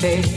say.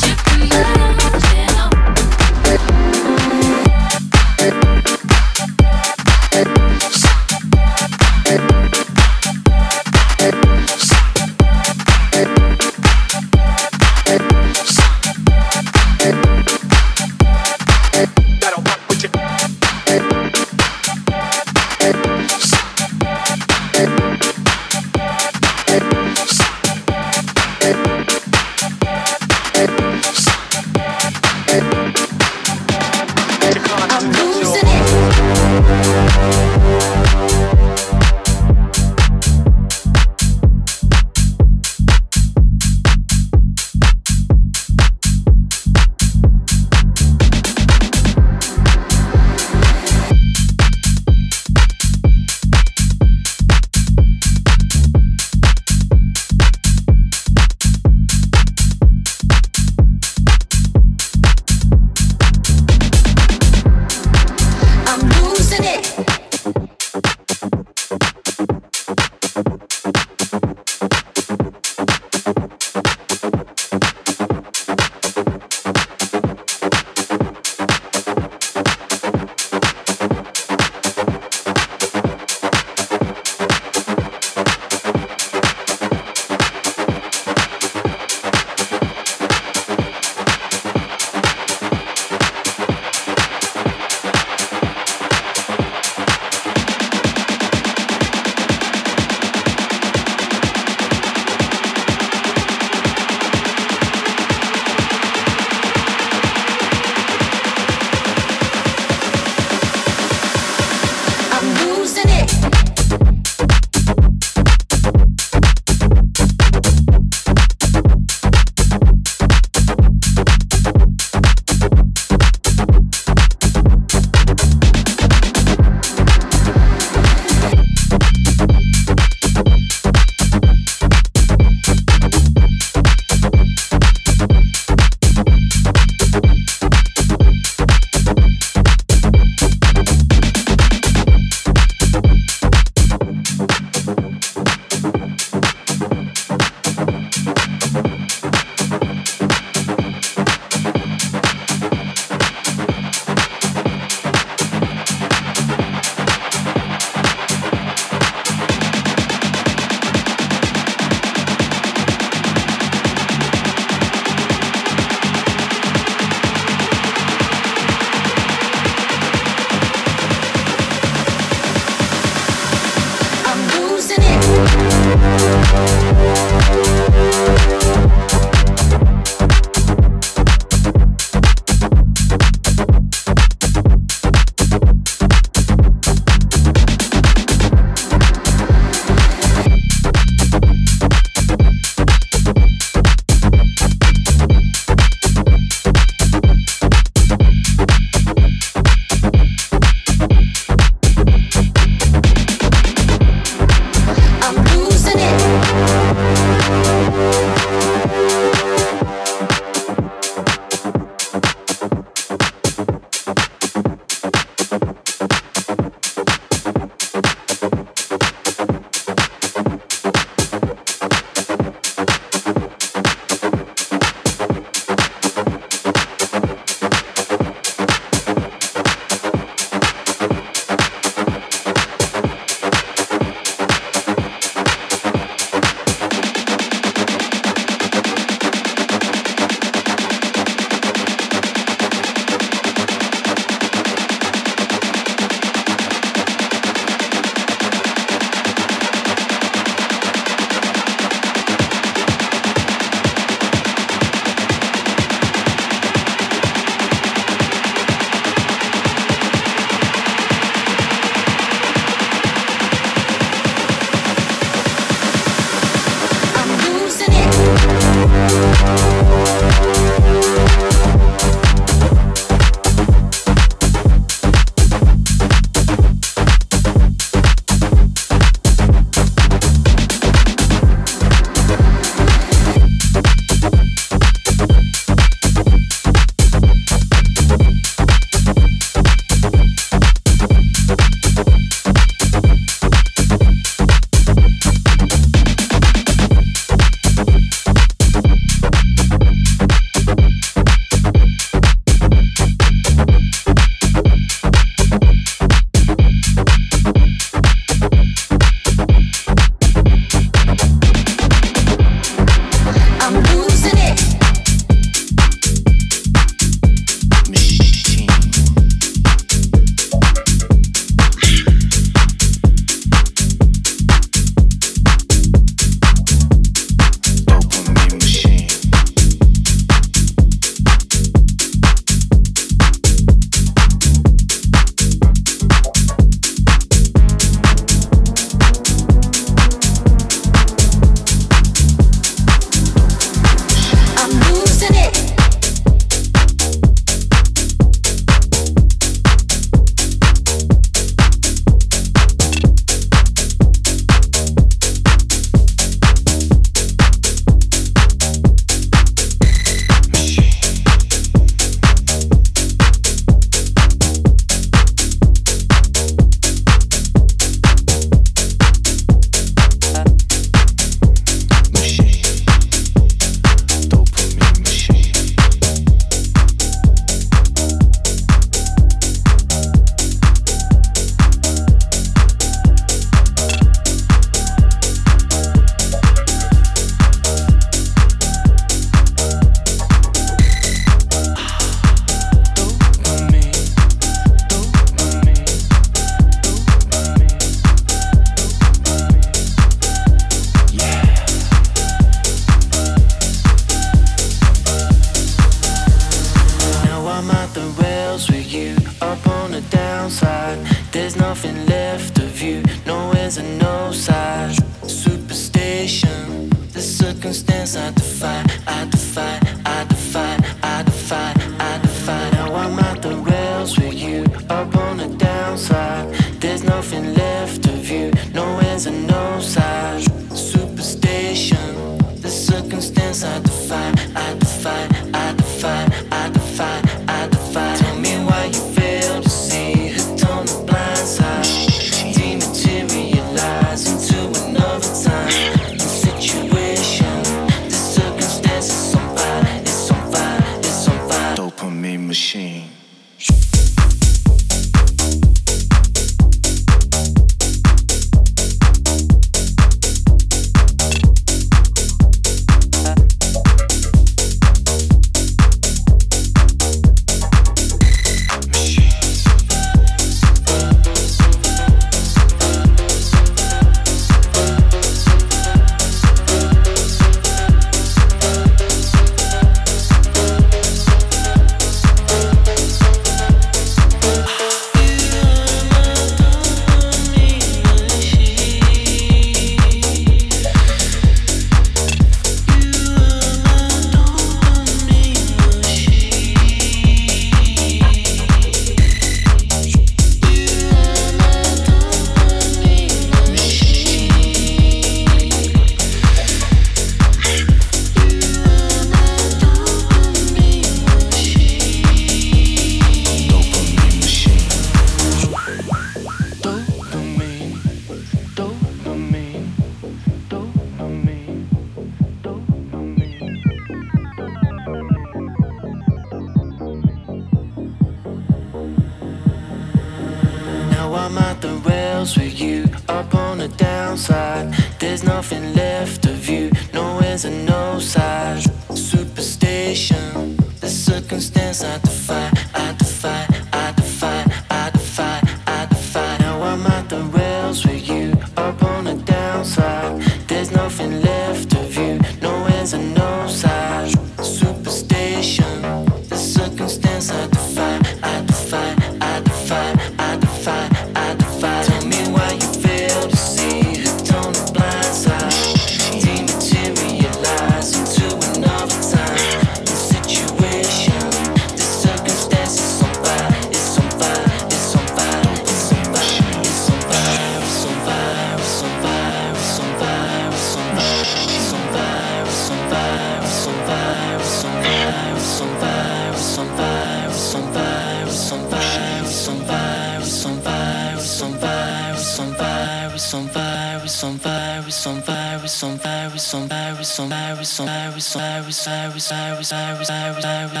Virus on virus virus virus